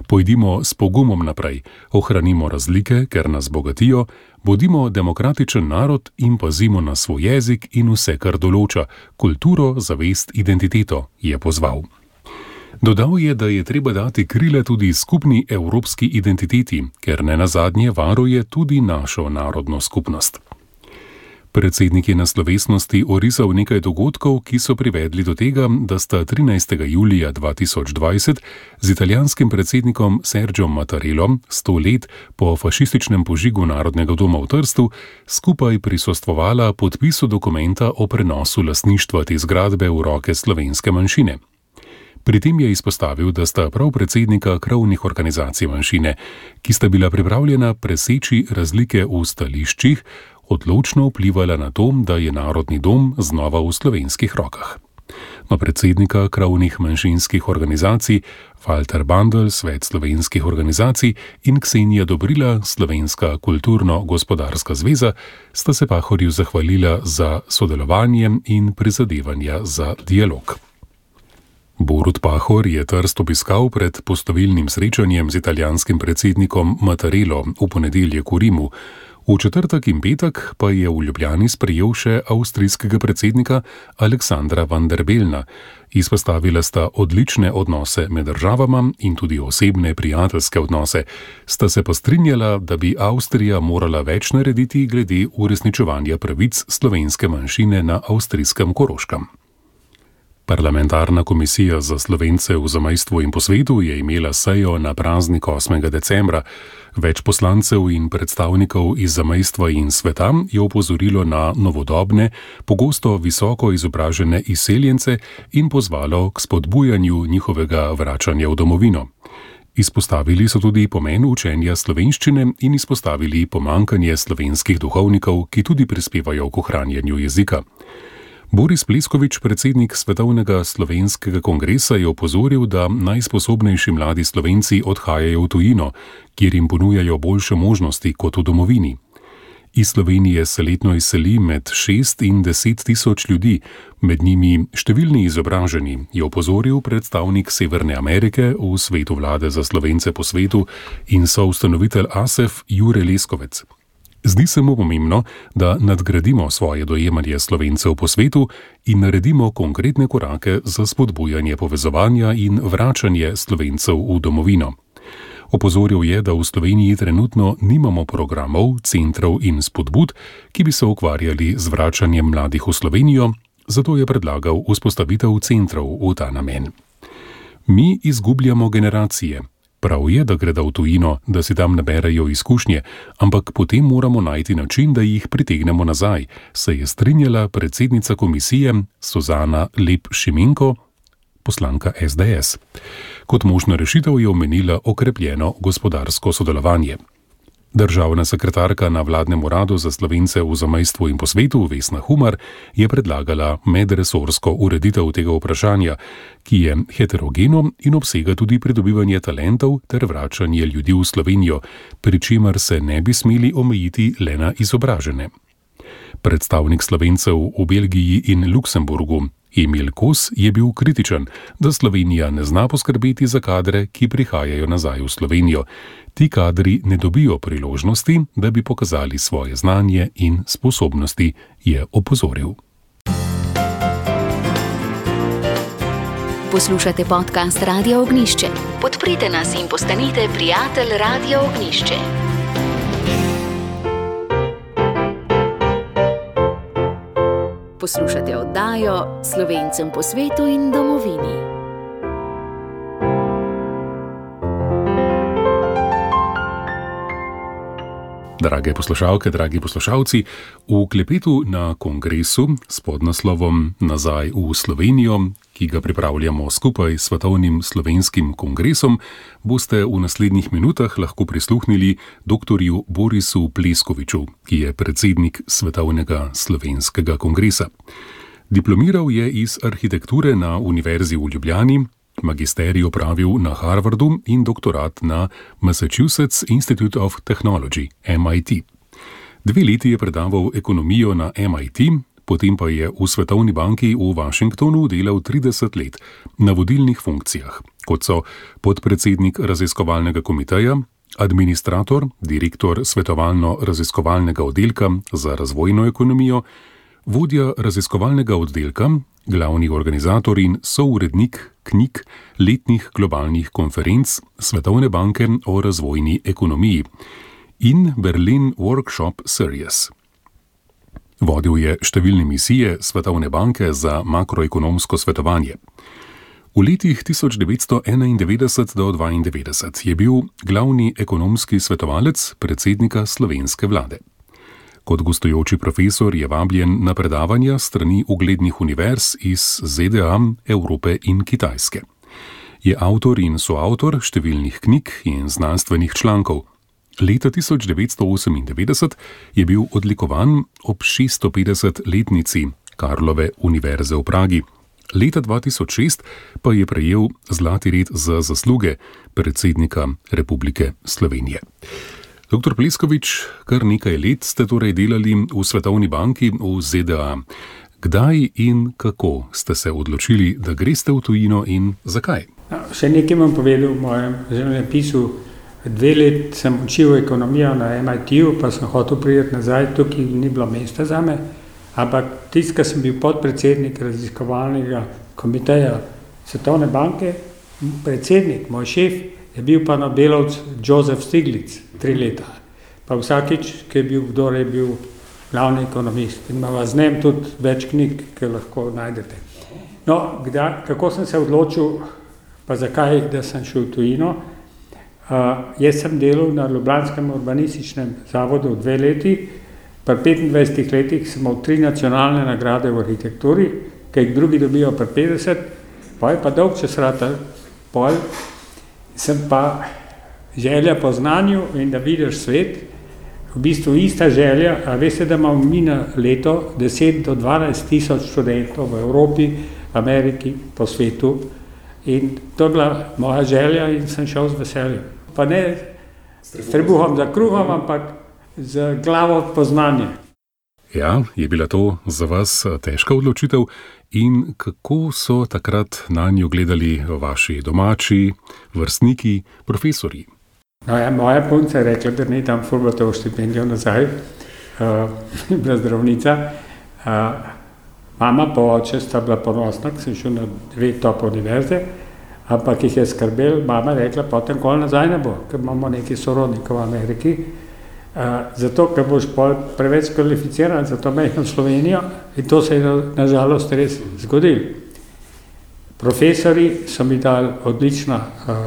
Pojdimo s pogumom naprej, ohranimo razlike, ker nas bogatijo, bodimo demokratičen narod in pazimo na svoj jezik in vse, kar določa kulturo, zavest, identiteto, je pozval. Dodal je, da je treba dati krile tudi skupni evropski identiteti, ker ne nazadnje varuje tudi našo narodno skupnost. Predsednik je na slovesnosti orisal nekaj dogodkov, ki so privedli do tega, da sta 13. julija 2020 z italijanskim predsednikom Sergio Mattarellom, sto let po fašističnem požigu Narodnega doma v Trstu, skupaj prisostvovala podpisu dokumenta o prenosu lasništva te zgradbe v roke slovenske manjšine. Pri tem je izpostavil, da sta prav predsednika krovnih organizacij manjšine, ki sta bila pripravljena preseči razlike v stališčih, odločno vplivala na to, da je Narodni dom znova v slovenskih rokah. No, predsednika kravnih manjšinskih organizacij Walter Bandel, Svet slovenskih organizacij in Ksenija Dobrila, Slovenska kulturno-gospodarska zveza, sta se Pahorju zahvalila za sodelovanje in prizadevanja za dialog. Borut Pahor je trst obiskal pred postovilnim srečanjem z italijanskim predsednikom Mattarello v ponedeljek v Rimu. V četrtek in petek pa je v Ljubljani sprejel še avstrijskega predsednika Aleksandra van der Belna. Izpostavila sta odlične odnose med državama in tudi osebne prijateljske odnose. Sta se pa strinjala, da bi Avstrija morala več narediti glede uresničevanja pravic slovenske manjšine na avstrijskem Koroškem. Parlamentarna komisija za slovence v zamajstvu in po svetu je imela sejo na praznik 8. decembra. Več poslancev in predstavnikov iz zamajstva in sveta je opozorilo na novodobne, pogosto visoko izobražene izseljence in pozvalo k spodbujanju njihovega vračanja v domovino. Izpostavili so tudi pomen učenja slovenščine in izpostavili pomankanje slovenskih duhovnikov, ki tudi prispevajo k ohranjanju jezika. Boris Pleskovič, predsednik Svetovnega slovenskega kongresa, je opozoril, da najsposobnejši mladi slovenci odhajajo v tujino, kjer jim ponujajo boljše možnosti kot v domovini. Iz Slovenije se letno izseli med 6 in 10 tisoč ljudi, med njimi številni izobraženi, je opozoril predstavnik Severne Amerike v svetu vlade za slovence po svetu in soustanovitelj ASEF Jure Leskovec. Zdi se mu pomembno, da nadgradimo svoje dojemanje slovencev po svetu in naredimo konkretne korake za spodbujanje povezovanja in vračanje slovencev v domovino. Opozoril je, da v Sloveniji trenutno nimamo programov, centrov in spodbud, ki bi se ukvarjali z vračanjem mladih v Slovenijo, zato je predlagal vzpostavitev centrov v ta namen. Mi izgubljamo generacije. Prav je, da gredo v tujino, da si tam naberajo izkušnje, ampak potem moramo najti način, da jih pritegnemo nazaj, se je strinjala predsednica komisije Suzana Lep Šimenko, poslanka SDS. Kot možna rešitev je omenila okrepljeno gospodarsko sodelovanje. Državna sekretarka na vladnem uradu za slovence v zamejstvu in po svetu Vesna Humar je predlagala medresorsko ureditev tega vprašanja, ki je heterogeno in obsega tudi pridobivanje talentov ter vračanje ljudi v Slovenijo, pri čemer se ne bi smeli omejiti le na izobražene. Predstavnik slovencev v Belgiji in Luksemburgu Emil Kos je bil kritičen, da Slovenija ne zna poskrbeti za kadre, ki prihajajo nazaj v Slovenijo. Ti kadri ne dobijo priložnosti, da bi pokazali svoje znanje in sposobnosti, je opozoril.
Poslušate podcast Radio Ognišče. Podprite nas in postanite prijatelj Radio Ognišče. Poslušate oddajo Slovencem po svetu in domovini.
Drage poslušalke, dragi poslušalci, v klepetu na kongresu s podnaslovom Nazaj v Slovenijo ki ga pripravljamo skupaj s Svetovnim slovenskim kongresom, boste v naslednjih minutah lahko prisluhnili dr. Borisu Pleskoviču, ki je predsednik Svetovnega slovenskega kongresa. Diplomiral je iz arhitekture na Univerzi v Ljubljani, magisterij opravil na Harvardu in doktorat na Massachusetts Institute of Technology, MIT. Dve leti je predaval ekonomijo na MIT, potem pa je v Svetovni banki v Washingtonu delal 30 let na vodilnih funkcijah, kot so podpredsednik raziskovalnega komiteja, administrator, direktor svetovalno-raziskovalnega oddelka za razvojno ekonomijo, vodja raziskovalnega oddelka, glavni organizator in sourednik knjig letnih globalnih konferenc Svetovne banke o razvojni ekonomiji in Berlin Workshop Series. Vodil je številne misije Svetovne banke za makroekonomsko svetovanje. V letih 1991 do 1992 je bil glavni ekonomski svetovalec predsednika slovenske vlade. Kot gostujoči profesor je vabljen na predavanja strani uglednih univerz iz ZDA, Evrope in Kitajske. Je avtor in soavtor številnih knjig in znanstvenih člankov. Leta 1998 je bil odlikovan ob 650-letnici Karlove univerze v Pragi. Leta 2006 pa je prejel zlati red za zasluge predsednika Republike Slovenije. Dr. Pleskovič, kar nekaj let ste torej delali v Svetovni banki v ZDA. Kdaj in kako ste se odločili, da greste v tujino in zakaj?
No, še nekaj vam povedal v mojem življenjepisu. Dve leti sem učil ekonomijo na MIT-ju, pa sem hotel priti nazaj, tukaj ni bilo mesta za me. Ampak tisti, ki sem bil podpredsednik raziskovalnega komiteja Svetovne banke, predsednik, moj šef, je bil pa Nobelovc Jozef Stiglitz, tri leta. Pa vsakič, ki je bil kdo, je bil glavni ekonomist. In imamo z njim tudi več knjig, ki lahko najdete. No, kdaj, kako sem se odločil, pa zakaj, da sem šel v tujino? Uh, jaz sem delal na Ljubljanskem urbanističnem zavodu dve leti, pa 25 letih sem imel tri nacionalne nagrade v arhitekturi, ki jih drugi dobijo pa 50, pa je pa dolg čas rata, pol, sem pa želja po znanju in da vidiš svet, v bistvu ista želja, a veste, da imamo mi na leto 10 do 12 tisoč študentov v Evropi, Ameriki, po svetu, In to je bila moja želja in sem šel z veseljem. Pa ne s trebuhom za kruhom, ampak z glavo poznanje.
Ja, je bila to za vas težka odločitev in kako so takrat na njo gledali vaši domači, vrstniki, profesori?
No, ja, moja punca je rekla, da ne tam fulgotovo štipendijo nazaj, uh, <laughs> bila zdravnica. Uh, mama pa oče sta bila ponosna, ker sem šel na dve top univerze, ampak jih je skrbel, mama je rekla, potem kol nazaj ne bo, ker imamo neki sorodnike v Ameriki. Uh, zato, ker boš preveč kvalificiran za to mehko Slovenijo in to se je nažalost res zgodilo. Profesori so mi dali odlična, uh,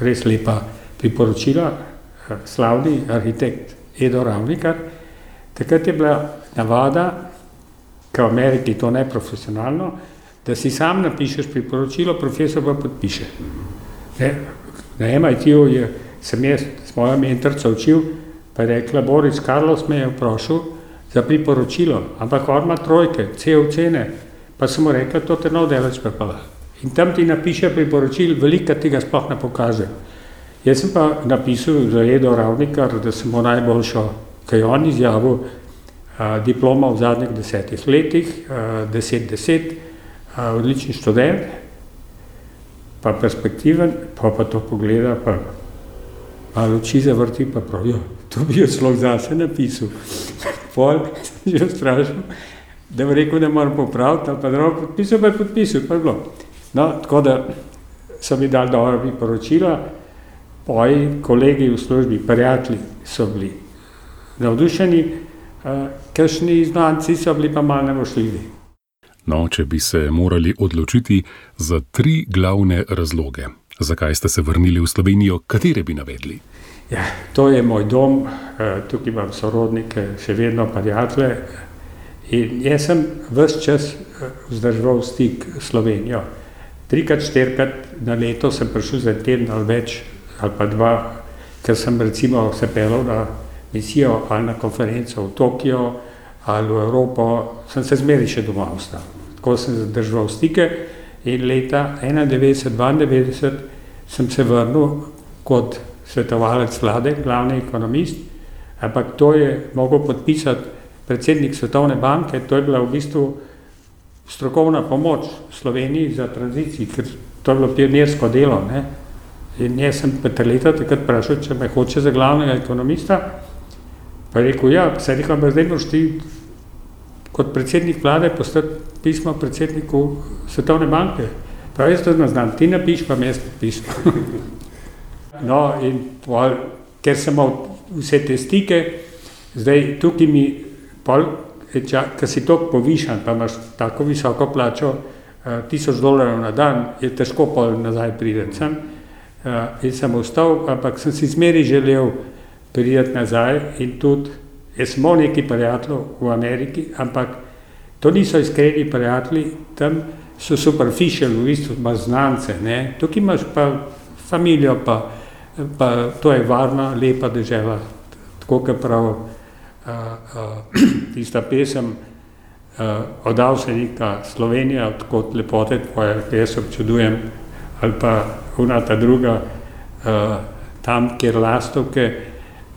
res lepa priporočila, uh, slavni arhitekt Edo Ravnikar. Takrat je bila navada, ker v Ameriki to ne profesionalno, da si sam napišeš priporočilo, profesor pa podpiše. Ne? Na MIT-u sem jaz s mojo mentorico učil, Pa je rekla, Boris Karlos me je vprašal za priporočilo, ampak on ima trojke, vse ocene. Pa sem mu rekla, to te nov delač prepala. In tam ti napiše priporočil, veliko tega sploh ne pokaže. Jaz sem pa napisal za Edo Ravnikar, da sem mu najboljšo, kaj je on izjavil, diploma v zadnjih desetih letih, deset deset, odlični študent, pa perspektiven, pa pa to pogleda, pa malo oči zavrti, pa pravijo, to bi jaz lahko zase napisal. Pol sem že vprašal, da bi rekel, da moram popraviti, ali pa da bom podpisal, pa je podpisal, pa je bilo. No, tako da so mi dali dobro priporočila, moji kolegi v službi, prijatelji so bili navdušeni, uh, kakšni znanci so bili pa malo nemošljivi.
No, če bi se morali odločiti za tri glavne razloge, zakaj ste se vrnili v Slovenijo, katere bi navedli?
Ja, to je moj dom, eh, tukaj imam sorodnike, še vedno prijatelje. In jaz sem vse čas eh, vzdrževal stik s Slovenijo. Trikrat, štirikrat na leto sem prišel za teden ali več, ali pa dva, ker sem recimo se pelal na misijo ali na konferenco v Tokio ali v Evropo, sem se zmeri še doma ostal. Tako sem zadržal stike in leta 1991-1992 sem se vrnil kot svetovalec vlade, glavni ekonomist, ampak to je mogel podpisati predsednik Svetovne banke, to je bila v bistvu strokovna pomoč Sloveniji za tranzicijo, ker to je bilo pionirsko delo. Ne? In jaz sem Petr leta takrat vprašal, če me hoče za glavnega ekonomista, pa je rekel, ja, se rekel, ampak zdaj moraš ti kot predsednik vlade postati pismo predsedniku Svetovne banke. Pa jaz to znam, ti napiš, pa mi jaz pismo. <laughs> No, in pol, ker sem imel vse te stike, zdaj tukaj mi, ker si to povišan, pa imaš tako visoko plačo, uh, tisoč dolarjev na dan, je težko pol nazaj prideti sem. Uh, in sem ostal, ampak sem si zmeri želel priti nazaj in tudi, jaz sem imel neki prijatelj v Ameriki, ampak to niso iskreni prijatelji, tam so superficial, v bistvu imaš znance, ne? tukaj imaš pa familijo, pa pa to je varna, lepa država, tako kot prav uh, uh, <clears throat> tista pesem uh, Odal se neka Slovenija, odkot lepote tvoje, jaz občudujem, ali pa una ta druga, uh, tam, kjer lastovke,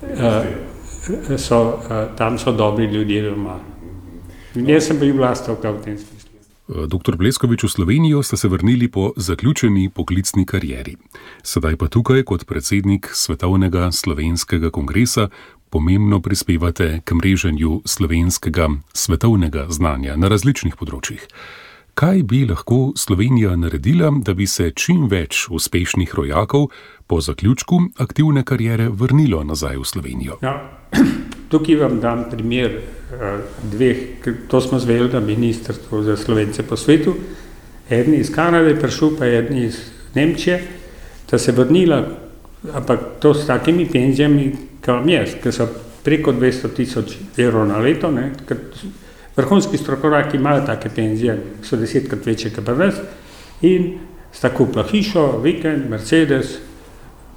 uh, so, uh, tam so dobri ljudje doma. Jaz sem bil lastovka v tem smislu.
Dr. Bleskovič, v Slovenijo ste se vrnili po zaključeni poklicni karieri. Sedaj pa tukaj kot predsednik Svetovnega slovenskega kongresa pomembno prispevate k mreženju slovenskega svetovnega znanja na različnih področjih. Kaj bi lahko Slovenija naredila, da bi se čim več uspešnih rojakov po zaključku aktivne kariere vrnilo nazaj v Slovenijo?
Ja, <clears throat> tukaj vam dam primer Eh, dveh, to smo zvedeli na Ministrstvu za slovence po svetu, en iz Kanade je prišel, pa en iz Nemčije, da se vrnila, ampak to s takimi penzijami, kot jaz, ki so preko 200 tisoč evrov na leto, ne, vrhunski strokovnjaki imajo take penzije, so desetkrat večje kot pri nas in sta kupila hišo, vikend, Mercedes,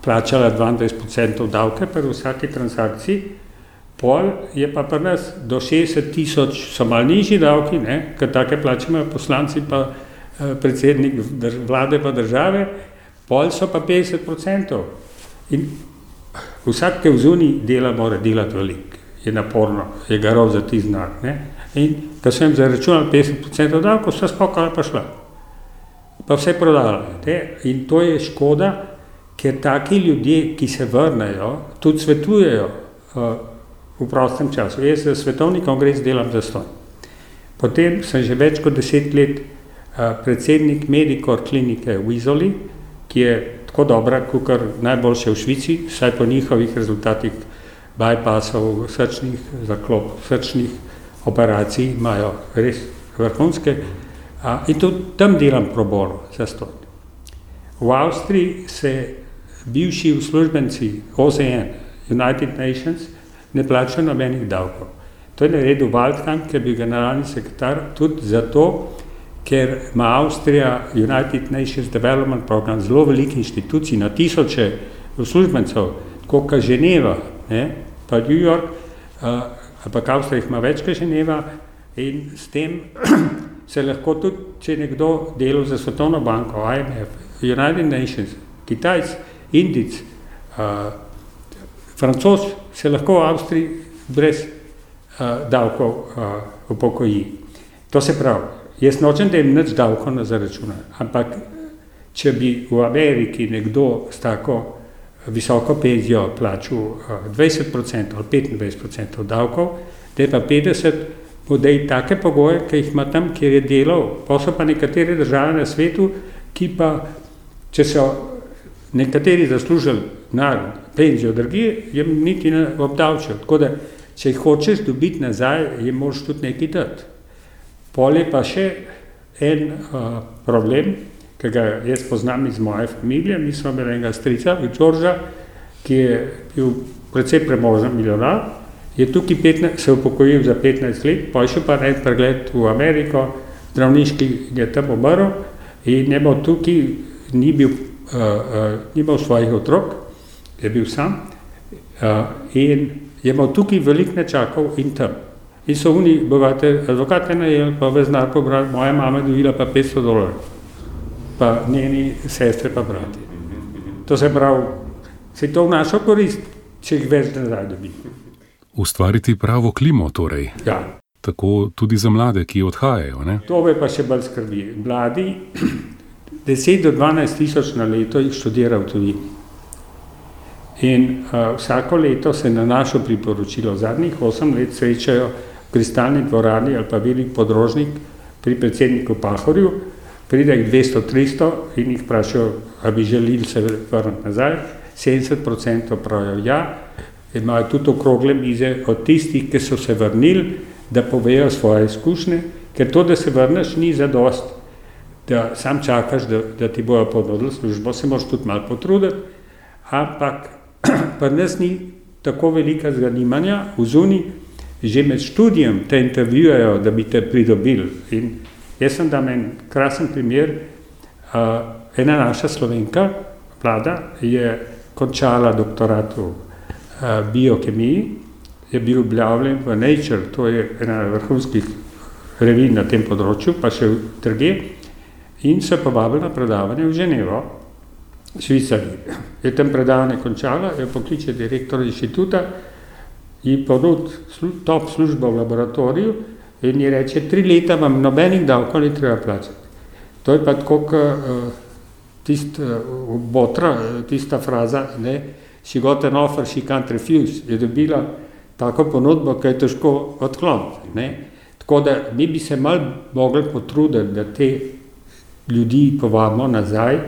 plačala 22% davke pri vsaki transakciji, Pol je pa pri nas do 60 tisoč, so malo nižji davki, ker take plače imajo poslanci, pa eh, predsednik vlade pa države, pol so pa 50 odstotkov. In vsak, ki v zuni dela, mora delati veliko. je naporno, je garov za ti znak. Ne? In ko sem zaračunal 50% davkov, so spokala pa šla. Pa vse prodala. Ne? In to je škoda, ker taki ljudje, ki se vrnejo, tudi svetujejo uh, v prostem času. Jaz za svetovni kongres delam za ston. Potem sem že več kot deset let uh, predsednik Medikor klinike v Izoli, ki je tako dobra, kot najboljše v Švici, vsaj po njihovih rezultatih bypassov, srčnih zaklop, srčnih operacij imajo res vrhunske. Uh, in tudi tam delam pro bono za ston. V Avstriji se bivši uslužbenci OZN, United Nations, ne plačajo nobenih davkov. To je naredil Waldkamp, ki je bil generalni sekretar, tudi zato, ker ima Avstrija United Nations Development Program zelo velik inštitucij na tisoče uslužbencev, kot Ženeva, ne, pa New York, uh, ampak Avstrija ima več kot Ženeva in s tem <clears throat> se lahko tudi, če nekdo dela za Svetovno banko, IMF, United Nations, Kitajc, Indic, uh, Francos se lahko v Avstriji brez uh, davkov uh, upokoji. To se pravi, jaz nočem, da jim nič davkov ne zaračuna, ampak če bi v Ameriki nekdo s tako visoko penzijo plačal uh, 20% ali 25% davkov, da je pa 50%, bo da je take pogoje, ki jih ima tam, kjer je delal, pa so pa nekatere države na svetu, ki pa, če so nekateri zaslužili na penzijo drugje, jim niti ne obdavčijo. Tako da, če hočeš dobiti nazaj, jim moraš tudi nekaj dati. Pol je pa še en uh, problem, ki ga jaz poznam iz moje familije, mi smo imeli enega strica, Đorđa, ki je bil precej premožen milijonar, je tukaj 15, se upokojil za 15 let, pa je šel pa en pregled v Ameriko, zdravniški je tam umrl in njemu tukaj ni bil, uh, uh, ni imel svojih otrok, je bil sam uh, in je imel tukaj veliko nečakov in tam. In so oni, bogate advokate najeli, pa v znar pobrali, moja mama je dobila pa 500 dolarjev, pa njeni sestre pa brati. To se pravi, se to v našo korist, če jih več nazaj dobi.
Ustvariti pravo klimo torej.
Ja.
Tako tudi za mlade, ki odhajajo. Ne?
To me pa še bolj skrbi. Mladi, <clears throat> 10 do 12 tisoč na leto jih študira v tujini. In uh, vsako leto se na našo priporočilo zadnjih 8 let srečajo v kristalni dvorani ali pa velik podrožnik pri predsedniku Pahorju, pride jih 200-300 in jih vprašajo, ali bi želeli se vrniti nazaj. 70% pravijo ja, imajo tudi okrogle mize od tistih, ki so se vrnili, da povejo svoje izkušnje, ker to, da se vrneš, ni zadost, da sam čakaš, da, da ti bojo ponudili službo, se moraš tudi malo potruditi, ampak <clears throat> pri nas ni tako velika zanimanja, v zuni že med študijem te intervjujejo, da bi te pridobili. Jaz sem dam en krasen primer, uh, ena naša slovenka, vlada, je končala doktorat v uh, biokemiji, je bil objavljen v Nature, to je ena vrhunskih revij na tem področju, pa še v drugje, in se povabili na predavanje v Ženevo, Švicariji. Je tam predavanje končala, jo pokliče direktor inštituta, ji ponud slu, top službo v laboratoriju in ji reče, tri leta vam nobenih davkov ni treba plačati. To je pa tako, kot uh, tist, uh, botra, tista fraza, ne, she got an offer, she can't refuse, je dobila tako ponudbo, ki je težko odkloniti. Tako da mi bi se mal mogli potruditi, da te ljudi povabimo nazaj.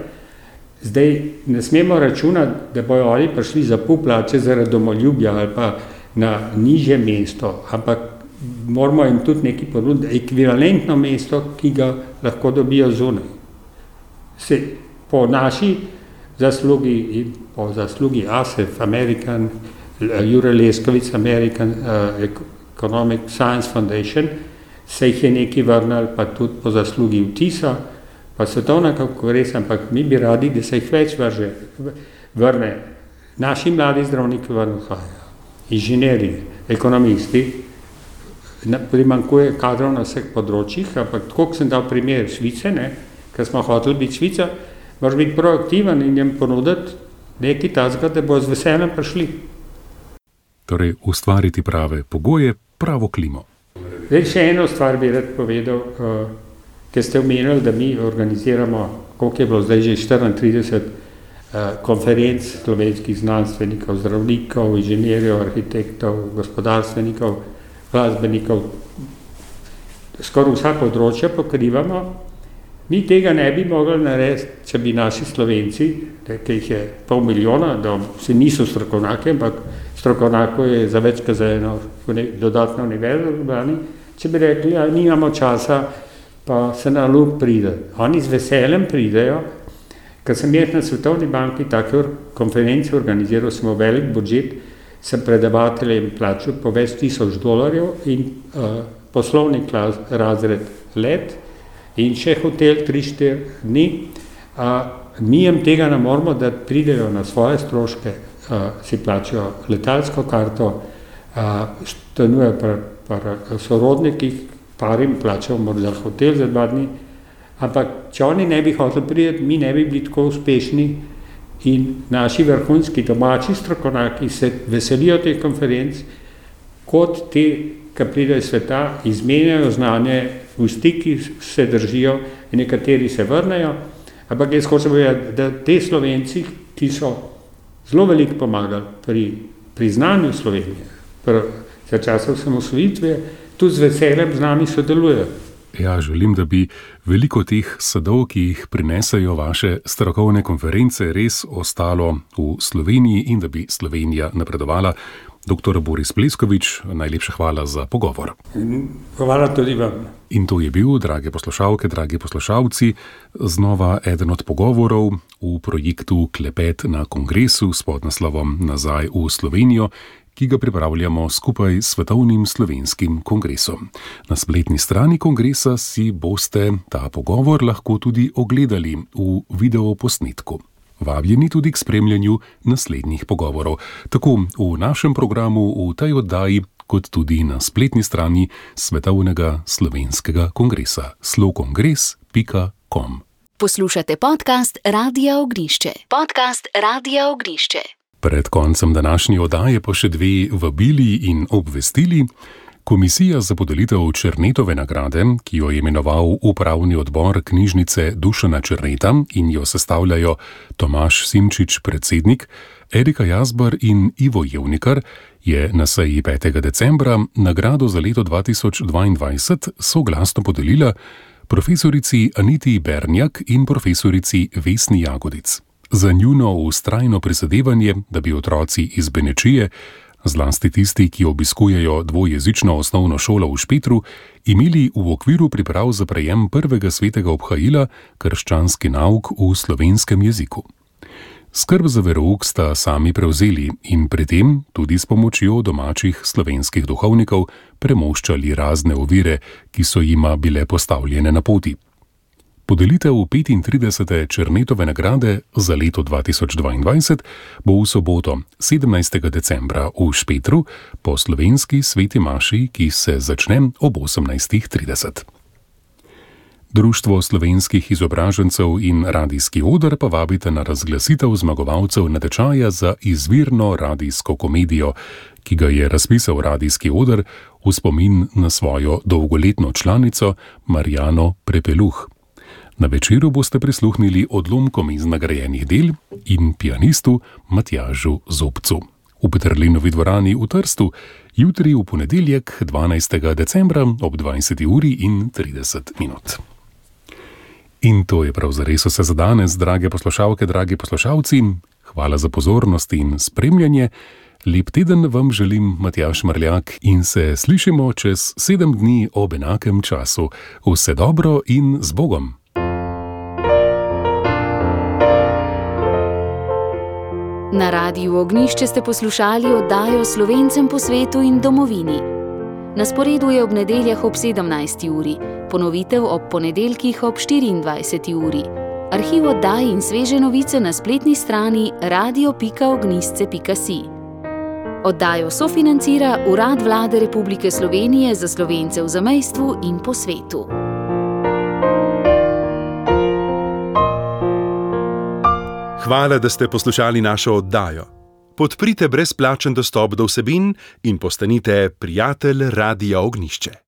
Zdaj ne smemo računati, da bojo oni prišli za pol plače zaradi domoljubja ali pa na nižje mesto, ampak moramo jim tudi nekaj ponuditi, ekvivalentno mesto, ki ga lahko dobijo zunaj. Se, po naši zaslugi in po zaslugi ASEF, American, Jure Leskovic, American uh, Economic Science Foundation, se jih je nekaj vrnil, pa tudi po zaslugi vtisa, pa svetovna kongresa, ampak mi bi radi, da se jih več vrže, vrne. Naši mladi zdravniki vrnejo, inženirji, ekonomisti, primankuje kadrov na vseh področjih, ampak tako, kot sem dal primer Švice, ne, ker smo hoteli biti Švica, moraš biti proaktiven in jim ponuditi nekaj tazga, da bo z veseljem prišli.
torej ustvariti prave pogoje, pravo klimo.
Zdaj, še eno stvar bi rad povedal, uh, ker ste omenili, da mi organiziramo, koliko je bilo zdaj že 34 uh, konferenc slovenskih znanstvenikov, zdravnikov, inženirjev, arhitektov, gospodarstvenikov, glasbenikov, skoraj vsa področja pokrivamo. Mi tega ne bi mogli narediti, če bi naši slovenci, ki jih je pol milijona, da se niso strokovnjaki, ampak strokovnjako je za več kot za eno dodatno univerzo v Ljubljani, če bi rekli, da ja, nimamo časa, pa se na luk pride. Oni z veseljem pridejo, ker sem jaz na Svetovni banki take konference organiziral, smo velik budžet, sem predavateljem plačal po več tisoč dolarjev in uh, poslovni klas, razred let in še hotel 3-4 dni. Uh, mi jim tega ne moramo, da pridejo na svoje stroške, uh, si plačajo letalsko karto, uh, stanujejo pri, pri sorodnikih, parim plačajo morda hotel za dva dni. Ampak, če oni ne bi hoteli priti, mi ne bi bili tako uspešni in naši vrhunski domači strokovnjaki se veselijo teh konferenc, kot ti, ki pridejo iz sveta, izmenjajo znanje, v stiki se držijo in nekateri se vrnejo. Ampak jaz hočem povedati, da te slovenci, ki so zelo veliko pomagali pri priznanju Slovenije, za časov samosvojitve, tudi z veseljem z nami sodelujejo.
Ja, želim, da bi veliko teh sadov, ki jih prinesajo vaše strokovne konference, res ostalo v Sloveniji in da bi Slovenija napredovala. Doktor Boris Pleskovič, najlepša hvala za pogovor.
Hvala tudi vam.
In to je bil, drage poslušalke, dragi poslušalci, znova eden od pogovorov v projektu Klepet na kongresu s podnaslovom Nazaj v Slovenijo ki ga pripravljamo skupaj s Svetovnim slovenskim kongresom. Na spletni strani kongresa si boste ta pogovor lahko tudi ogledali v videoposnetku. Vabljeni tudi k spremljanju naslednjih pogovorov, tako v našem programu v tej oddaji, kot tudi na spletni strani Svetovnega slovenskega kongresa slokongres.com.
Poslušate podcast Radia Ognišče. Podcast Radia Ognišče.
Pred koncem današnje oddaje pa še dve vabili in obvestili. Komisija za podelitev Črnetove nagrade, ki jo je imenoval upravni odbor knjižnice Dušana Črneta in jo sestavljajo Tomaš Simčič, predsednik, Erika Jazbar in Ivo Jevnikar, je na seji 5. decembra nagrado za leto 2022 soglasno podelila profesorici Aniti Bernjak in profesorici Vesni Jagodic za njuno ustrajno prizadevanje, da bi otroci iz Benečije, zlasti tisti, ki obiskujejo dvojezično osnovno šolo v Špetru, imeli v okviru priprav za prejem prvega svetega obhajila krščanski nauk v slovenskem jeziku. Skrb za verouk sta sami prevzeli in pri tem tudi s pomočjo domačih slovenskih duhovnikov premoščali razne ovire, ki so jima bile postavljene na poti. Podelitev 35. Črnetove nagrade za leto 2022 bo v soboto 17. decembra v Špetru po slovenski sveti Maši, ki se začne ob 18.30. Društvo slovenskih izobražencev in radijski odr pa vabite na razglasitev zmagovalcev natečaja za izvirno radijsko komedijo, ki ga je razpisal radijski odr v spomin na svojo dolgoletno članico Marjano Prepeluh. Na večeru boste prisluhnili odlomkom iz nagrajenih del in pianistu Matjažu Zobcu. V Petrlinovi dvorani v Trstu, jutri v ponedeljek 12. decembra ob 20. uri in 30 minut. In to je prav zares vse za danes, drage poslušalke, dragi poslušalci. Hvala za pozornost in spremljanje. Lep teden vam želim, Matjaš Mrljak, in se slišimo čez sedem dni ob enakem času. Vse dobro in z Bogom!
Na radiju Ognišče ste poslušali oddajo Slovencem po svetu in domovini. Na sporedu je ob nedeljah ob 17. uri, ponovitev ob ponedeljkih ob 24. uri. Arhiv oddaj in sveže novice na spletni strani radio.ognisce.si. Oddajo sofinancira Urad Vlade Republike Slovenije za slovence v zamestvu in po svetu.
Hvala, da ste poslušali našo oddajo. podprite brezplačen dostop do vsebin in postanite prijatelj Radia Ognišče.